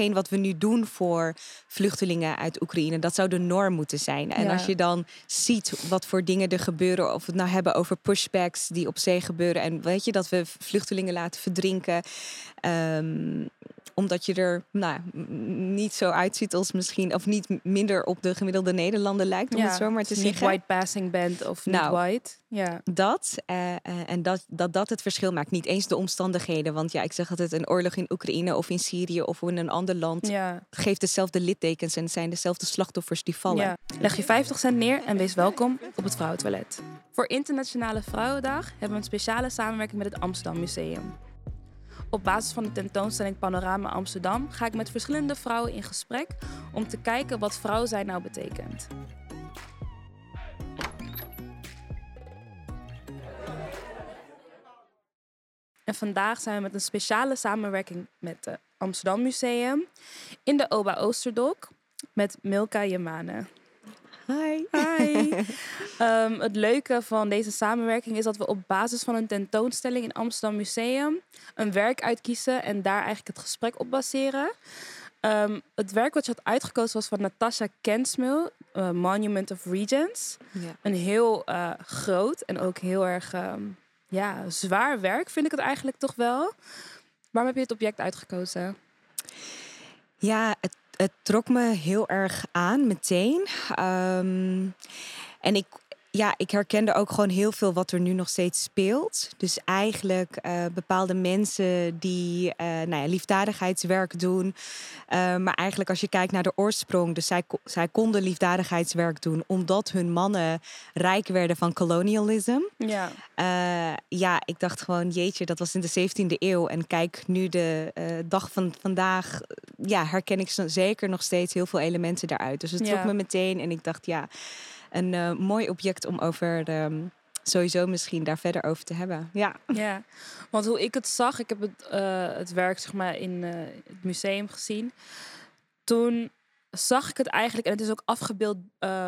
hetgeen wat we nu doen voor vluchtelingen uit Oekraïne, dat zou de norm moeten zijn. En Ja. als je dan ziet wat voor dingen er gebeuren, of we het nou hebben over pushbacks die op zee gebeuren. En weet je, dat we vluchtelingen laten verdrinken. ehm, omdat je er nou, niet zo uitziet als misschien, of niet minder op de gemiddelde Nederlander lijkt, om het zo maar te niet zeggen. white passing bent of niet Nou. white. Ja. Dat eh, eh, en dat, dat dat het verschil maakt. Niet eens de omstandigheden. Want ja, ik zeg altijd: een oorlog in Oekraïne of in Syrië of in een ander land Ja. geeft dezelfde littekens en het zijn dezelfde slachtoffers die vallen. Ja. Leg je 50 cent neer en wees welkom op het Vrouwentoilet. Voor Internationale Vrouwendag hebben we een speciale samenwerking met het Amsterdam Museum. Op basis van de tentoonstelling Panorama Amsterdam ga ik met verschillende vrouwen in gesprek om te kijken wat vrouw zijn nou betekent. En vandaag zijn we met een speciale samenwerking met het Amsterdam Museum in de Oba Oosterdok met Milka Yemane. Hi. Hi. Ehm, het leuke van deze samenwerking is dat we op basis van een tentoonstelling in Amsterdam Museum een werk uitkiezen en daar eigenlijk het gesprek op baseren. Ehm, het werk wat je had uitgekozen was van Natasha Kensmil, eh, Monument of Regents. Ja. Een heel eh, groot en ook heel erg ehm, ja, zwaar werk, vind ik het eigenlijk toch wel. Waarom heb je het object uitgekozen? Ja, het, het trok me heel erg aan meteen. Ehm, en ik, ja, ik herkende ook gewoon heel veel wat er nu nog steeds speelt. Dus eigenlijk eh, bepaalde mensen die eh, nou ja, liefdadigheidswerk doen. Eh, maar eigenlijk als je kijkt naar de oorsprong, dus zij, zij konden liefdadigheidswerk doen omdat hun mannen rijk werden van colonialism. Ja, ja, ik dacht gewoon, jeetje, dat was in de 17e eeuw. En kijk, nu de dag van vandaag, ja, herken ik zeker nog steeds heel veel elementen daaruit. Dus het trok Ja. me meteen en ik dacht, ja, een eh, mooi object om over ehm, sowieso misschien daar verder over te hebben. Ja, Ja, want hoe ik het zag, ik heb het, eh, het werk zeg maar in eh, het museum gezien. Toen zag ik het eigenlijk, en het is ook afgebeeld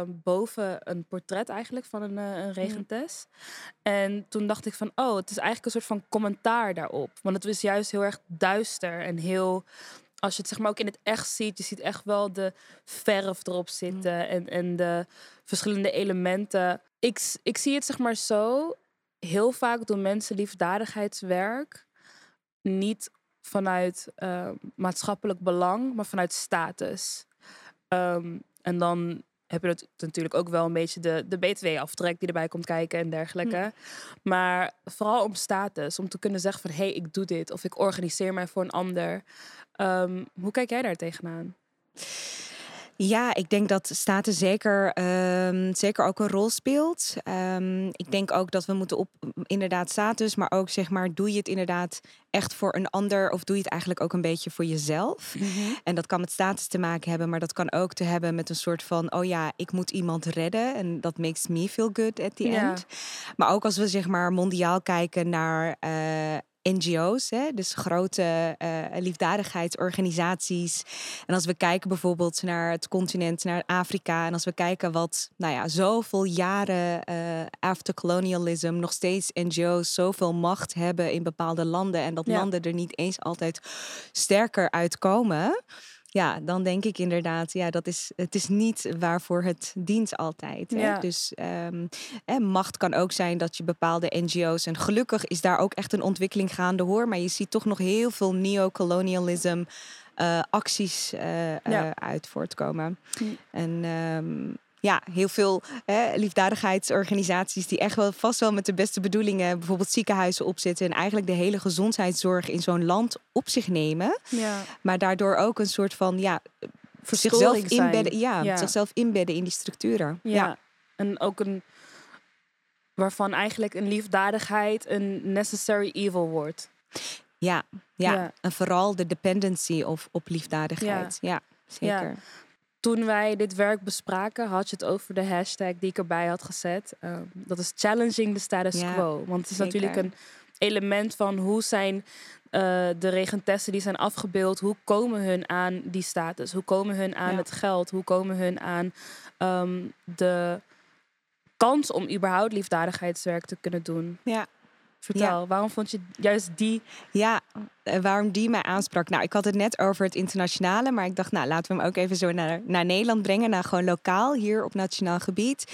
boven een portret eigenlijk van een, een regentes. En toen dacht ik van, oh, het is eigenlijk een soort van commentaar daarop. Want het was juist heel erg duister en heel, als je het zeg maar ook in het echt ziet, je ziet echt wel de verf erop zitten en, en de verschillende elementen. Ik, ik zie het zeg maar zo, heel vaak doen mensen liefdadigheidswerk niet vanuit eh, maatschappelijk belang, maar vanuit status. Ehm, en dan heb je het natuurlijk ook wel een beetje de, de BTW-aftrek die erbij komt kijken en dergelijke. Maar vooral om status, om te kunnen zeggen van hé, hey, ik doe dit of ik organiseer mij voor een ander. Ehm, hoe kijk jij daar tegenaan? Ja, ik denk dat status zeker, ehm, zeker ook een rol speelt. Ehm, ik denk ook dat we moeten op inderdaad status, maar ook zeg maar, doe je het inderdaad echt voor een ander of doe je het eigenlijk ook een beetje voor jezelf? En dat kan met status te maken hebben, maar dat kan ook te hebben met een soort van, oh ja, ik moet iemand redden en dat makes me feel good at the end. Maar ook als we zeg maar mondiaal kijken naar eh, NGO's, hè, dus grote eh, liefdadigheidsorganisaties. En als we kijken bijvoorbeeld naar het continent, naar Afrika, en als we kijken wat, nou ja, zoveel jaren eh after colonialism nog steeds NGO's zoveel macht hebben in bepaalde landen en dat Ja. landen er niet eens altijd sterker uitkomen. Ja, dan denk ik inderdaad, ja, dat is, het is niet waarvoor het dient altijd. Hè? Ja. Dus en macht kan ook zijn dat je bepaalde NGO's. En gelukkig is daar ook echt een ontwikkeling gaande hoor. Maar je ziet toch nog heel veel neocolonialism eh acties Ja. eh, uit voortkomen. Mm. En ehm, ja, heel veel hè, liefdadigheidsorganisaties die echt wel vast wel met de beste bedoelingen bijvoorbeeld ziekenhuizen opzetten. En eigenlijk de hele gezondheidszorg in zo'n land op zich nemen. Ja, Maar daardoor ook een soort van ja, zichzelf inbedden, ja, Ja. zichzelf inbedden in die structuren. Ja. En ook een waarvan eigenlijk een liefdadigheid een necessary evil wordt. Ja, ja. Ja. en vooral de dependency of op liefdadigheid. Ja, zeker. Toen wij dit werk bespraken, had je het over de hashtag die ik erbij had gezet. Ehm, dat is challenging the status Ja, quo. Want het is zeker. natuurlijk een element van hoe zijn eh, de regentessen die zijn afgebeeld, hoe komen hun aan die status? Hoe komen hun aan Ja. het geld? Hoe komen hun aan ehm, de kans om überhaupt liefdadigheidswerk te kunnen doen? Ja. Vertel, waarom vond je juist die? Ja, waarom die mij aansprak. Nou, ik had het net over het internationale, maar ik dacht, nou, laten we hem ook even zo naar, naar Nederland brengen, naar gewoon lokaal hier op nationaal gebied.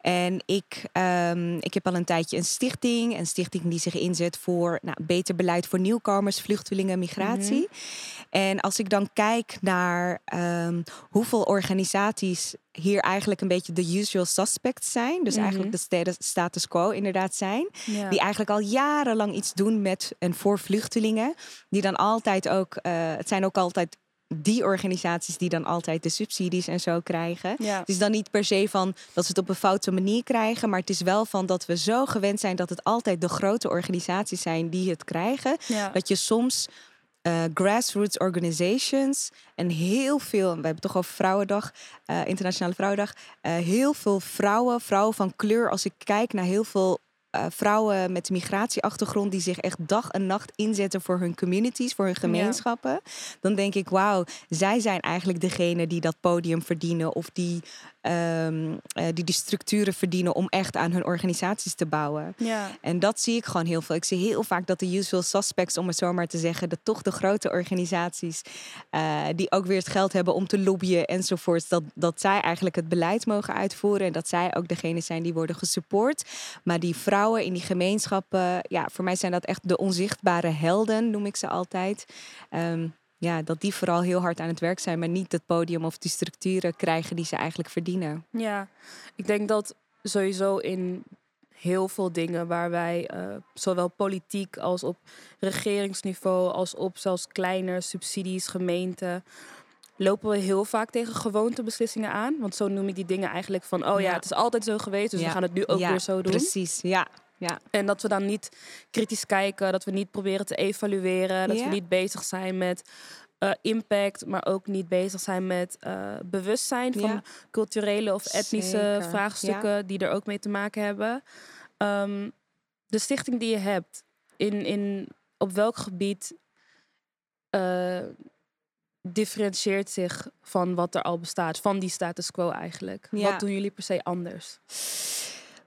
En ik, ehm, ik heb al een tijdje een stichting, een stichting die zich inzet voor nou, beter beleid voor nieuwkomers, vluchtelingen, migratie. En als ik dan kijk naar ehm, hoeveel organisaties hier eigenlijk een beetje de usual suspects zijn. Dus eigenlijk de sta- status quo inderdaad zijn. Ja. Die eigenlijk al jarenlang iets doen met en voor vluchtelingen. Die dan altijd ook, eh, het zijn ook altijd die organisaties die dan altijd de subsidies en zo krijgen. Ja. Het is dan niet per se van dat ze het op een foute manier krijgen, maar het is wel van dat we zo gewend zijn dat het altijd de grote organisaties zijn die het krijgen. Ja. Dat je soms eh, grassroots organizations en heel veel, we hebben toch over Vrouwendag, eh, Internationale Vrouwendag, heel veel vrouwen, vrouwen van kleur, als ik kijk naar heel veel eh, vrouwen met een migratieachtergrond die zich echt dag en nacht inzetten voor hun communities, voor hun gemeenschappen, dan denk ik, wauw, zij zijn eigenlijk degene die dat podium verdienen of die, ehm, eh, die die structuren verdienen om echt aan hun organisaties te bouwen. Ja. En dat zie ik gewoon heel veel. Ik zie heel vaak dat de usual suspects, om het zo maar te zeggen, dat toch de grote organisaties eh, die ook weer het geld hebben om te lobbyen enzovoorts, dat, dat zij eigenlijk het beleid mogen uitvoeren en dat zij ook degene zijn die worden gesupport. Maar die vrouwen in die gemeenschappen, ja, voor mij zijn dat echt de onzichtbare helden, noem ik ze altijd. Ehm, ja, dat die vooral heel hard aan het werk zijn, maar niet het podium of die structuren krijgen die ze eigenlijk verdienen. Ja, ik denk dat sowieso in heel veel dingen waar wij eh, zowel politiek als op regeringsniveau als op zelfs kleiner subsidies, gemeenten, lopen we heel vaak tegen gewoontebeslissingen aan. Want zo noem ik die dingen eigenlijk van, oh ja, Ja. het is altijd zo geweest, dus Ja. we gaan het nu ook Ja, weer zo doen. Precies, ja. Ja. En dat we dan niet kritisch kijken, dat we niet proberen te evalueren, dat Ja. we niet bezig zijn met eh, impact, maar ook niet bezig zijn met eh, bewustzijn van Ja. culturele of etnische Zeker, vraagstukken die er ook mee te maken hebben. Ehm, de stichting die je hebt, in, in, op welk gebied eh, differentieert zich van wat er al bestaat, van die status quo eigenlijk? Wat doen jullie per se anders?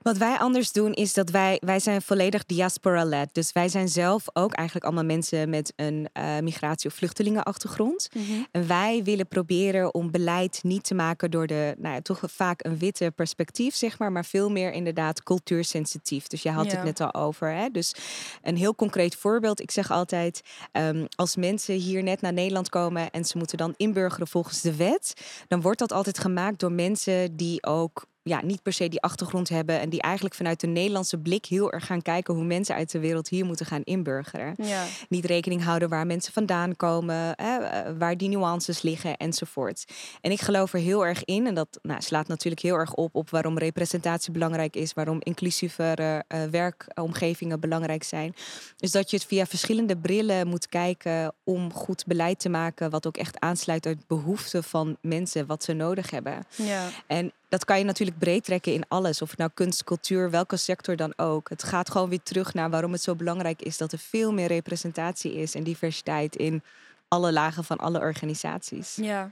Wat wij anders doen is dat wij, wij zijn volledig diaspora-led. Dus wij zijn zelf ook eigenlijk allemaal mensen met een eh, migratie- of vluchtelingenachtergrond. En wij willen proberen om beleid niet te maken door de, nou ja, toch vaak een witte perspectief, zeg maar, maar veel meer inderdaad cultuursensitief. Dus je had Ja. het net al over. Hè? Dus een heel concreet voorbeeld. Ik zeg altijd, ehm, als mensen hier net naar Nederland komen en ze moeten dan inburgeren volgens de wet, dan wordt dat altijd gemaakt door mensen die ook ja, niet per se die achtergrond hebben en die eigenlijk vanuit de Nederlandse blik heel erg gaan kijken hoe mensen uit de wereld hier moeten gaan inburgeren Ja, niet rekening houden waar mensen vandaan komen, hè, eh, waar die nuances liggen enzovoort. En ik geloof er heel erg in, en dat nou, slaat natuurlijk heel erg op op waarom representatie belangrijk is, waarom inclusievere eh, werkomgevingen belangrijk zijn. Dus dat je het via verschillende brillen moet kijken om goed beleid te maken, wat ook echt aansluit uit behoeften van mensen, wat ze nodig hebben. ja. En dat kan je natuurlijk breed trekken in alles. Of nou kunst, cultuur, welke sector dan ook. Het gaat gewoon weer terug naar waarom het zo belangrijk is dat er veel meer representatie is en diversiteit in alle lagen van alle organisaties. Ja.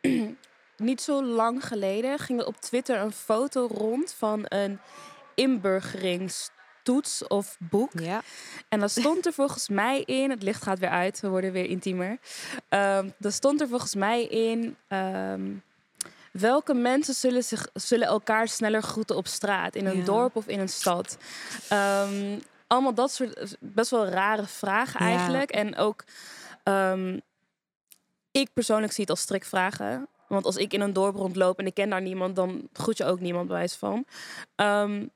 Niet zo lang geleden ging er op Twitter een foto rond van een inburgeringstoets of boek. Ja, En daar stond er volgens mij in, het licht gaat weer uit, we worden weer intiemer. Ehm daar stond er volgens mij in, ehm, welke mensen zullen, zich, zullen elkaar sneller groeten op straat, in een Ja. dorp of in een stad? Ehm, allemaal dat soort best wel rare vragen Ja. eigenlijk. En ook, ehm, ik persoonlijk zie het als strikvragen. Want als ik in een dorp rondloop en ik ken daar niemand, dan groet je ook niemand bij wijze van. Ehm,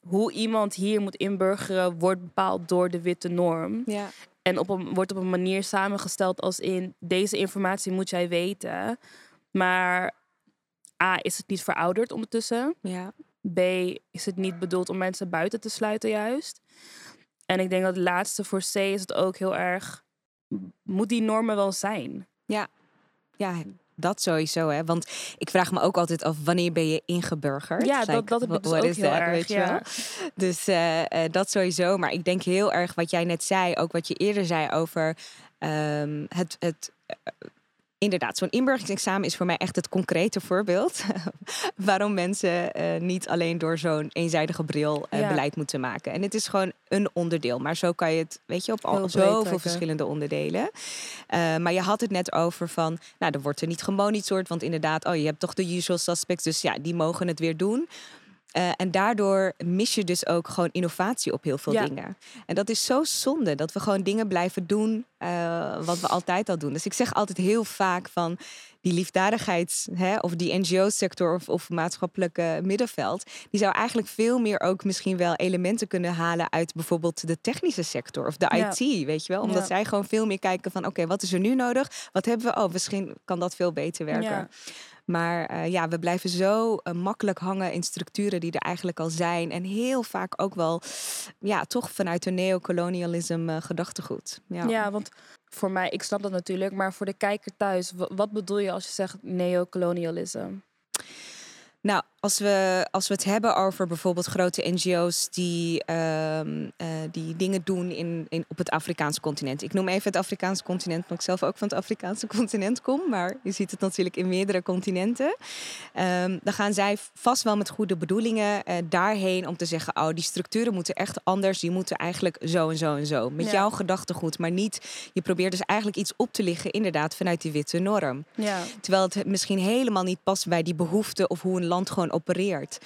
hoe iemand hier moet inburgeren wordt bepaald door de witte norm. ja, En op een, wordt op een manier samengesteld als in deze informatie moet jij weten. Maar A, is het niet verouderd ondertussen? ja. B, is het niet bedoeld om mensen buiten te sluiten juist? En ik denk dat het laatste voor C is het ook heel erg... Moet die normen wel zijn? ja, dat sowieso. Hè? Want ik vraag me ook altijd af, wanneer ben je ingeburgerd? Ja, Like, dat, dat heb ik dus ook is heel that, erg. weet je ja. wel? Dus eh, eh, dat sowieso. Maar ik denk heel erg wat jij net zei, ook wat je eerder zei over ehm, het, het inderdaad, zo'n inburgeringsexamen is voor mij echt het concrete voorbeeld waarom mensen eh, niet alleen door zo'n eenzijdige bril eh, Ja. beleid moeten maken. En het is gewoon een onderdeel, maar zo kan je het, weet je, op al zoveel verschillende onderdelen. Eh, maar je had het net over van, nou, er wordt er niet gemonitord, want inderdaad, oh, je hebt toch de usual suspects, dus ja, die mogen het weer doen. Eh, en daardoor mis je dus ook gewoon innovatie op heel veel Ja. dingen. En dat is zo zonde dat we gewoon dingen blijven doen eh, wat we altijd al doen. Dus ik zeg altijd heel vaak van die liefdadigheids- hè, of die NGO-sector of, of maatschappelijke middenveld, die zou eigenlijk veel meer ook misschien wel elementen kunnen halen uit bijvoorbeeld de technische sector of de Ja. IT, weet je wel? Omdat Ja. zij gewoon veel meer kijken van oké, wat is er nu nodig? Wat hebben we? Oh, misschien kan dat veel beter werken. Maar eh, ja, we blijven zo eh, makkelijk hangen in structuren die er eigenlijk al zijn. En heel vaak ook wel, ja, toch vanuit een neocolonialism eh, gedachtegoed. Ja. Ja, want voor mij, ik snap dat natuurlijk, maar voor de kijker thuis, wa- wat bedoel je als je zegt neocolonialism? Nou, als we, als we het hebben over bijvoorbeeld grote NGO's die, ehm, eh, die dingen doen in, in, op het Afrikaanse continent. Ik noem even het Afrikaanse continent, omdat ik zelf ook van het Afrikaanse continent kom. Maar je ziet het natuurlijk in meerdere continenten. Ehm, dan gaan zij vast wel met goede bedoelingen eh, daarheen om te zeggen: Oh, die structuren moeten echt anders. Die moeten eigenlijk zo en zo en zo. Met Ja. jouw gedachtegoed, maar niet. Je probeert dus eigenlijk iets op te liggen, inderdaad, vanuit die witte norm. Ja, Terwijl het misschien helemaal niet past bij die behoeften of hoe een land gewoon opereert.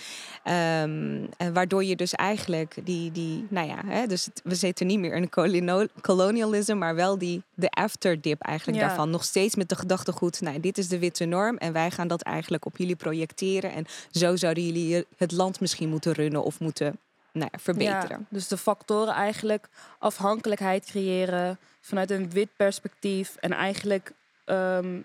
Ehm, waardoor je dus eigenlijk die, die nou ja, hè, dus het- we zitten niet meer in een colonialism, maar wel die, de afterdip eigenlijk Ja. daarvan. Nog steeds met de gedachtegoed, nou, dit is de witte norm en wij gaan dat eigenlijk op jullie projecteren. En zo zouden jullie het land misschien moeten runnen of moeten nou ja, verbeteren. Ja, dus de factoren eigenlijk afhankelijkheid creëren vanuit een wit perspectief en eigenlijk ehm,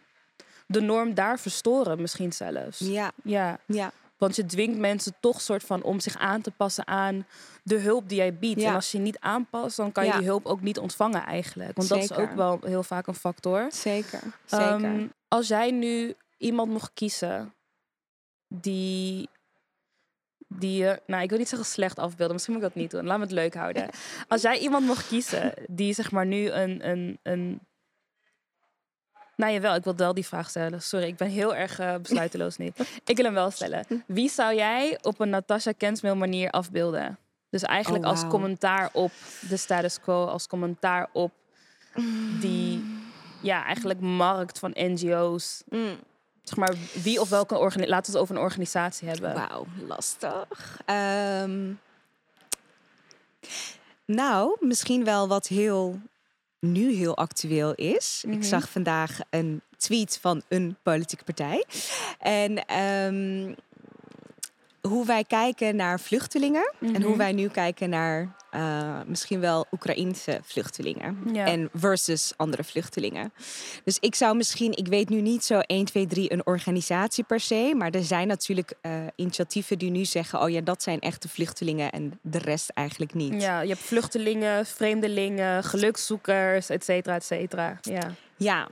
de norm daar verstoren misschien zelfs. Ja, Ja, ja, want je dwingt mensen toch soort van om zich aan te passen aan de hulp die jij biedt. Ja. En als je niet aanpast, dan kan je Ja. die hulp ook niet ontvangen eigenlijk. Want dat is Zeker. ook wel heel vaak een factor. zeker. zeker. Ehm, als jij nu iemand mocht kiezen die, die je, nou ik wil niet zeggen slecht afbeelden, misschien moet ik dat niet doen. Laat me het leuk houden. Als jij iemand mocht kiezen die zeg maar nu een, een, een nou jawel, ik wil wel die vraag stellen. Sorry, ik ben heel erg eh, besluiteloos nu. Ik wil hem wel stellen. Wie zou jij op een Natasha Kensmail manier afbeelden? Dus eigenlijk Oh, als commentaar op de status quo, als commentaar op die ja, eigenlijk markt van NGO's. Mm. Zeg maar, wie of welke organisatie, laten we het over een organisatie hebben. Wauw, lastig. Ehm, nou, misschien wel wat heel nu heel actueel is. Mhm. Ik zag vandaag een tweet van een politieke partij. En ehm, hoe wij kijken naar vluchtelingen en hoe Mhm. wij nu kijken naar eh, misschien wel Oekraïnse vluchtelingen. Ja. En versus andere vluchtelingen. Dus ik zou misschien, ik weet nu niet zo 1, 2, 3 een organisatie per se. Maar er zijn natuurlijk eh, initiatieven die nu zeggen: oh ja, dat zijn echte vluchtelingen en de rest eigenlijk niet. Ja, je hebt vluchtelingen, vreemdelingen, gelukszoekers, et cetera, et cetera. Ja. Ja.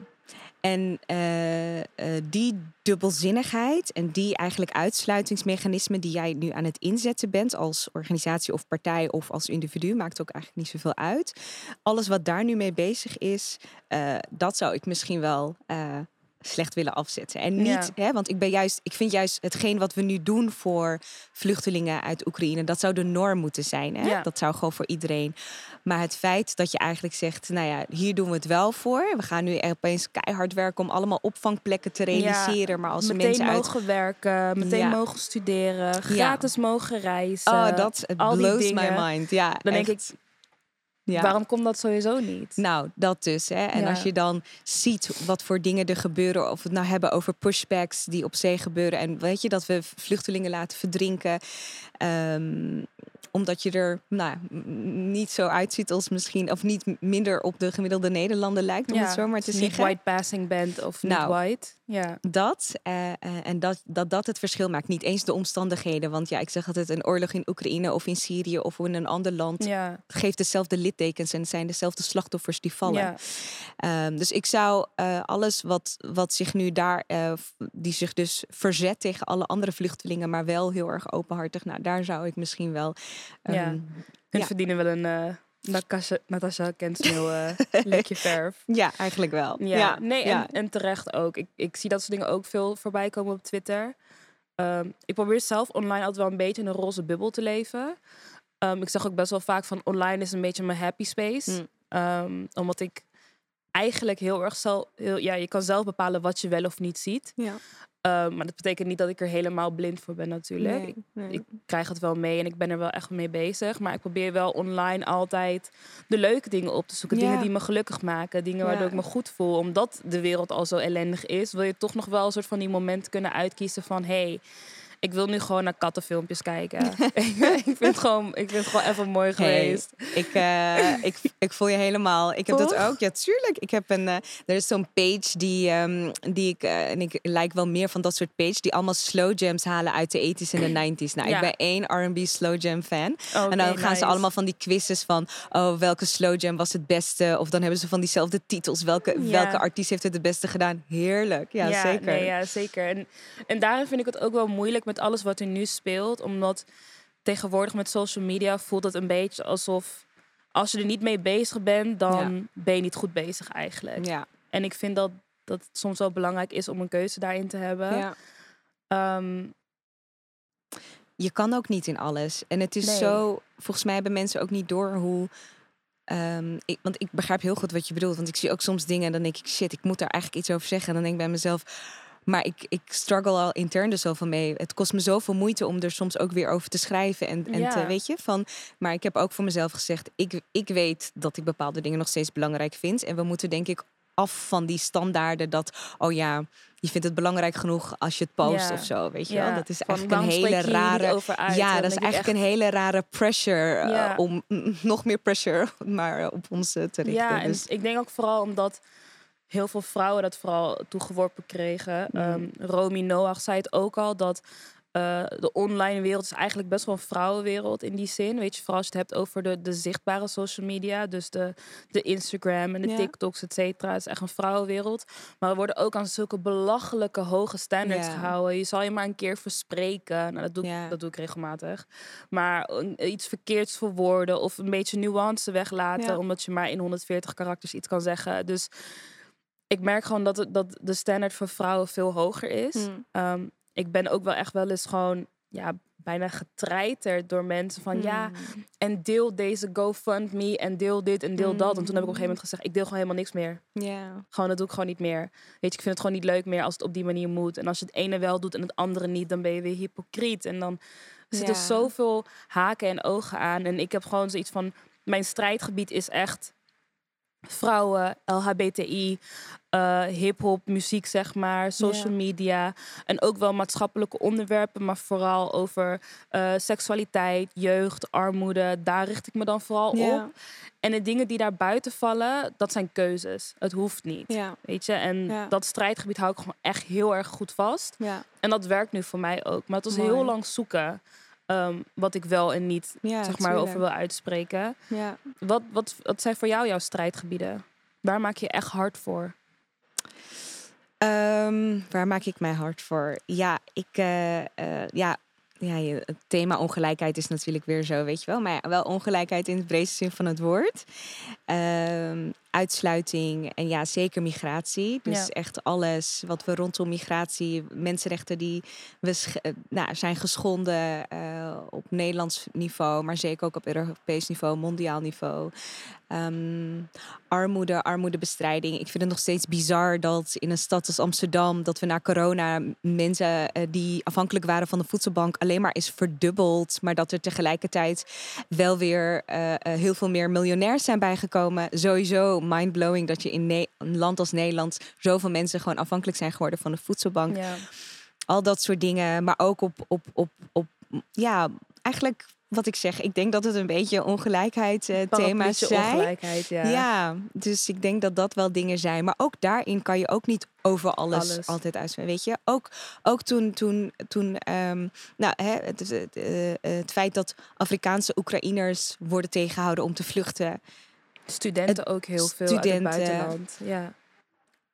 En eh, eh, die dubbelzinnigheid en die eigenlijk uitsluitingsmechanismen die jij nu aan het inzetten bent als organisatie of partij of als individu, maakt ook eigenlijk niet zoveel uit. Alles wat daar nu mee bezig is, eh, dat zou ik misschien wel slecht willen afzetten. En niet, hè, want ik ben juist, ik vind juist hetgeen wat we nu doen voor vluchtelingen uit Oekraïne, dat zou de norm moeten zijn. Hè? Ja. Dat zou gewoon voor iedereen. Maar het feit dat je eigenlijk zegt, nou ja, hier doen we het wel voor. We gaan nu opeens keihard werken om allemaal opvangplekken te realiseren. maar als meteen mensen uit... mogen werken, meteen mogen studeren, gratis mogen reizen. Oh, dat blows my mind. Ja, Dan denk ik, Ja. waarom komt dat sowieso niet? Nou, dat dus. Hè. En Ja. als je dan ziet wat voor dingen er gebeuren, of we het nou hebben over pushbacks die op zee gebeuren. En weet je dat we vluchtelingen laten verdrinken. ehm, omdat je er nou, niet zo uitziet als misschien, of niet minder op de gemiddelde Nederlander lijkt, om het zo maar te niet zeggen. white passing bent of Nou. niet white. Ja. Dat, eh, eh, en dat, dat dat het verschil maakt. Niet eens de omstandigheden. Want ja, ik zeg altijd, een oorlog in Oekraïne of in Syrië of in een ander land Ja. geeft dezelfde littekens en het zijn dezelfde slachtoffers die vallen. Ja. Ehm, dus ik zou eh, alles wat, wat zich nu daar, die zich dus verzet tegen alle andere vluchtelingen, maar wel heel erg openhartig, nou daar zou ik misschien wel. Ja. Hun Ja. verdienen wel een, Natasha, Kensmil, uh, lekje verf. Ja, eigenlijk wel. Ja, nee, en, en terecht ook. Ik, ik zie dat soort dingen ook veel voorbij komen op Twitter. Ehm, ik probeer zelf online altijd wel een beetje in een roze bubbel te leven. Ehm, ik zeg ook best wel vaak van online is een beetje mijn happy space. Mm. Ehm, omdat ik eigenlijk heel erg zelf... Heel, ja, je kan zelf bepalen wat je wel of niet ziet. Ja. Ehm, maar dat betekent niet dat ik er helemaal blind voor ben natuurlijk. Nee, nee. Ik krijg het wel mee en ik ben er wel echt mee bezig. Maar ik probeer wel online altijd de leuke dingen op te zoeken. Ja. Dingen die me gelukkig maken. Dingen waardoor Ja. ik me goed voel. Omdat de wereld al zo ellendig is, wil je toch nog wel een soort van die momenten kunnen uitkiezen van... Hey, ik wil nu gewoon naar kattenfilmpjes kijken. ik, vind het gewoon, ik vind het gewoon even mooi geweest. ik, eh, ik, ik voel je helemaal. Ik heb dat ook. Ja, tuurlijk. Ik heb een. eh, er is zo'n page die, ehm, die ik. eh, en ik lijk wel meer van dat soort page. Die allemaal slow jams halen uit de 80s en de 90s. Nou, Ja. ik ben één RB slow jam fan. Oké, en dan gaan nice. ze allemaal van die quizzes van. Oh, welke slow jam was het beste? Of dan hebben ze van diezelfde titels. Welke, Ja. welke artiest heeft het het beste gedaan? Heerlijk. Ja, zeker. Nee, ja, zeker. En, en daarin vind ik het ook wel moeilijk met alles wat er nu speelt. Omdat tegenwoordig met social media voelt het een beetje alsof... als je er niet mee bezig bent, dan ben je niet goed bezig eigenlijk. Ja, En ik vind dat, dat het soms wel belangrijk is om een keuze daarin te hebben. ja. Ehm, je kan ook niet in alles. En het is Nee. zo, volgens mij hebben mensen ook niet door hoe. ehm, ik, want ik begrijp heel goed wat je bedoelt. Want ik zie ook soms dingen en dan denk ik, shit, ik moet daar eigenlijk iets over zeggen. En dan denk ik bij mezelf, maar ik, ik struggle al intern er zoveel mee. Het kost me zoveel moeite om er soms ook weer over te schrijven. En, en Ja. te, weet je, van. Maar ik heb ook voor mezelf gezegd, ik, ik weet dat ik bepaalde dingen nog steeds belangrijk vind. En we moeten denk ik af van die standaarden dat, oh ja, je vindt het belangrijk genoeg als je het post of zo, weet je wel. Dat is eigenlijk een hele rare... uit? Ja, dat is eigenlijk een hele rare pressure eh, om nog meer pressure maar eh, op ons eh, te richten. Ja, en dus, ik denk ook vooral omdat heel veel vrouwen dat vooral toegeworpen kregen. Mhm. Ehm, Romy Noach zei het ook al, dat eh, de online wereld is eigenlijk best wel een vrouwenwereld in die zin. Weet je, vooral als je het hebt over de, de zichtbare social media. Dus de, de Instagram en de Ja. TikToks, et cetera. Het is echt een vrouwenwereld. Maar we worden ook aan zulke belachelijke hoge standards Ja. gehouden. Je zal je maar een keer verspreken. Nou, dat doe, ik, Ja. dat doe ik regelmatig. Maar iets verkeerds verwoorden of een beetje nuance weglaten. Omdat je maar in 140 karakters iets kan zeggen. Dus ik merk gewoon dat, het, dat de standaard voor vrouwen veel hoger is. Mm. Ehm, ik ben ook wel echt wel eens gewoon ja, bijna getreiterd door mensen van ja, Mm. en deel deze GoFundMe en deel dit en deel dat. En toen heb ik op een gegeven moment gezegd, ik deel gewoon helemaal niks meer. Ja. Gewoon, dat doe ik gewoon niet meer. Weet je, ik vind het gewoon niet leuk meer als het op die manier moet. En als je het ene wel doet en het andere niet, dan ben je weer hypocriet. En dan zitten Ja. zoveel haken en ogen aan. En ik heb gewoon zoiets van, mijn strijdgebied is echt vrouwen, LHBTI, eh hip-hop, muziek, zeg maar, social media. En ook wel maatschappelijke onderwerpen, maar vooral over eh, seksualiteit, jeugd, armoede. Daar richt ik me dan vooral op. En de dingen die daar buiten vallen, dat zijn keuzes. Het hoeft niet. Weet je, en dat strijdgebied hou ik gewoon echt heel erg goed vast. En dat werkt nu voor mij ook. Maar het was Mooi. heel lang zoeken ehm, wat ik wel en niet Ja, zeg maar, over wil uitspreken. Ja. Wat, wat, wat zijn voor jou jouw strijdgebieden? Waar maak je echt hard voor? Ehm, waar maak ik mij hard voor? Ja, ik, eh, eh, ja, ja, het thema ongelijkheid is natuurlijk weer zo, weet je wel. Maar ja, wel ongelijkheid in het breedste zin van het woord. Ehm, uitsluiting en ja, zeker migratie. Dus Ja. echt alles wat we rondom migratie, mensenrechten die we eh, nou, zijn geschonden eh, op Nederlands niveau, maar zeker ook op Europees niveau, mondiaal niveau. Ehm, armoede, armoedebestrijding. Ik vind het nog steeds bizar dat in een stad als Amsterdam, dat we na corona mensen eh, die afhankelijk waren van de voedselbank alleen maar is verdubbeld, maar dat er tegelijkertijd wel weer heel veel meer miljonairs zijn bijgekomen. Sowieso mindblowing dat je in Ne- een land als Nederland zoveel mensen gewoon afhankelijk zijn geworden van de voedselbank Ja. al dat soort dingen. Maar ook op, op, op, op ja, eigenlijk wat ik zeg. Ik denk dat het een beetje ongelijkheid eh, thema's zijn. ongelijkheid, ja. Ja. dus ik denk dat dat wel dingen zijn. Maar ook daarin kan je ook niet over alles, Alles. altijd uitspreken. Weet je, ook, ook toen, toen, toen ehm, nou, hè, het, het, het, eh, het feit dat Afrikaanse Oekraïners worden tegengehouden om te vluchten. Studenten ook heel veel uit het studenten. buitenland. Ja.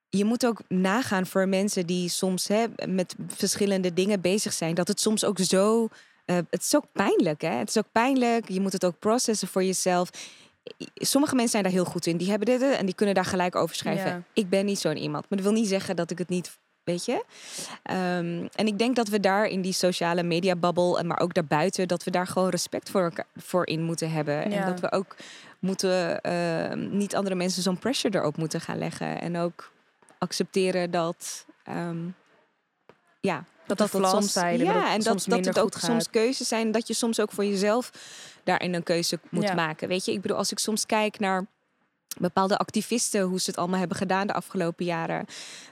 je moet ook nagaan voor mensen die soms hè, met verschillende dingen bezig zijn. Dat het soms ook zo. eh, het is ook pijnlijk, hè? Het is ook pijnlijk. Je moet het ook processen voor jezelf. sommige mensen zijn daar heel goed in. Die hebben dit en die kunnen daar gelijk over schrijven. Ja. Ik ben niet zo'n iemand. Maar dat wil niet zeggen dat ik het niet, weet je. Ehm, en ik denk dat we daar in die sociale media bubble, en maar ook daarbuiten, dat we daar gewoon respect voor, voor in moeten hebben. Ja. En dat we ook moeten, ehm, niet andere mensen zo'n pressure erop moeten gaan leggen. En ook accepteren dat, ehm, ja, Dat er flaws zijn ja, dat en dat, soms dat het ook soms keuzes zijn. Dat je soms ook voor jezelf daarin een keuze moet Ja. maken. Weet je, ik bedoel, als ik soms kijk naar bepaalde activisten, hoe ze het allemaal hebben gedaan de afgelopen jaren,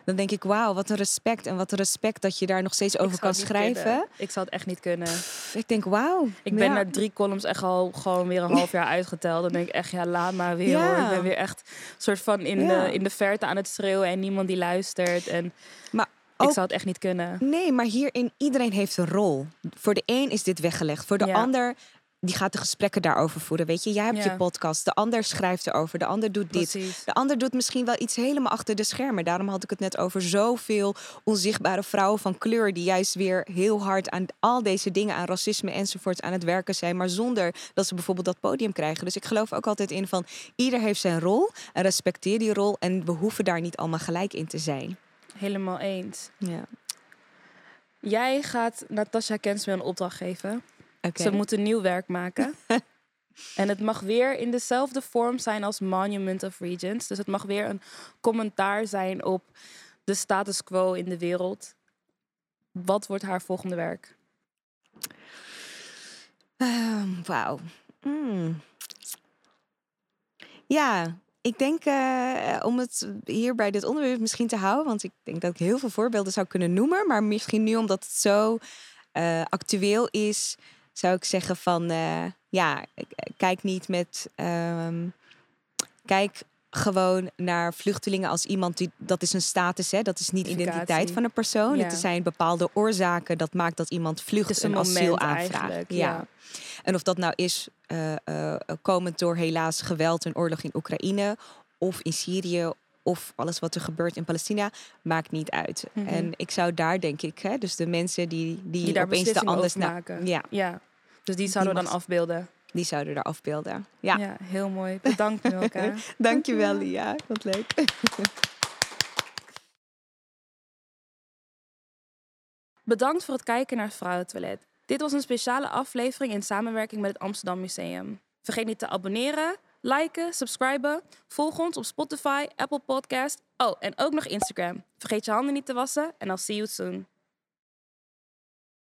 dan denk ik, wauw, wat een respect. En wat een respect dat je daar nog steeds over kan schrijven. kunnen. Ik zou het echt niet kunnen. Ik denk, wauw. Ik ben ja. na drie columns echt al gewoon weer een half jaar uitgeteld. Dan denk ik echt, ja, laat maar weer Ja. hoor. Ik ben weer echt soort van in, Ja. de, in de verte aan het schreeuwen en niemand die luistert. En Maar ik zou het echt niet kunnen. Nee, maar hierin, iedereen heeft een rol. Voor de een is dit weggelegd. Voor de Ja. ander, die gaat de gesprekken daarover voeren. Weet je, jij hebt Ja. je podcast. De ander schrijft erover. De ander doet dit. Precies. De ander doet misschien wel iets helemaal achter de schermen. Daarom had ik het net over zoveel onzichtbare vrouwen van kleur... die juist weer heel hard aan al deze dingen, aan racisme enzovoorts aan het werken zijn... maar zonder dat ze bijvoorbeeld dat podium krijgen. Dus ik geloof ook altijd in van ieder heeft zijn rol... en respecteer die rol en we hoeven daar niet allemaal gelijk in te zijn. Helemaal eens. Ja, Jij gaat Natasha Kensmil een opdracht geven. Ze moeten nieuw werk maken. en het mag weer in dezelfde vorm zijn als Monument of Regents. Dus het mag weer een commentaar zijn op de status quo in de wereld. Wat wordt haar volgende werk? Ehm, Wauw. Mm. Ja, ik denk eh, om het hier bij dit onderwerp misschien te houden, want ik denk dat ik heel veel voorbeelden zou kunnen noemen, maar misschien nu omdat het zo eh, actueel is, zou ik zeggen van eh, ja, k- kijk niet met, ehm, kijk gewoon naar vluchtelingen als iemand die dat is een status, hè? dat is niet identiteit van een persoon. Ja. Het zijn bepaalde oorzaken dat maakt dat iemand vlucht een en asiel aanvraagt. ja. Ja. En of dat nou is eh, eh, komend door helaas geweld en oorlog in Oekraïne of in Syrië of alles wat er gebeurt in Palestina, maakt niet uit. Mhm. En ik zou daar denk ik, hè, dus de mensen die, die, Die daar opeens de anders maken. ja, Ja. Dus die zouden we dan afbeelden. die zouden er afbeelden. Ja, Ja, heel mooi. Bedankt Milka. dankjewel Lia. Wat leuk. Bedankt voor het kijken naar Vrouwentoilet. Dit was een speciale aflevering in samenwerking met het Amsterdam Museum. Vergeet niet te abonneren, liken, subscriben. Volg ons op Spotify, Apple Podcast. Oh, en ook nog Instagram. Vergeet je handen niet te wassen en I'll see you soon.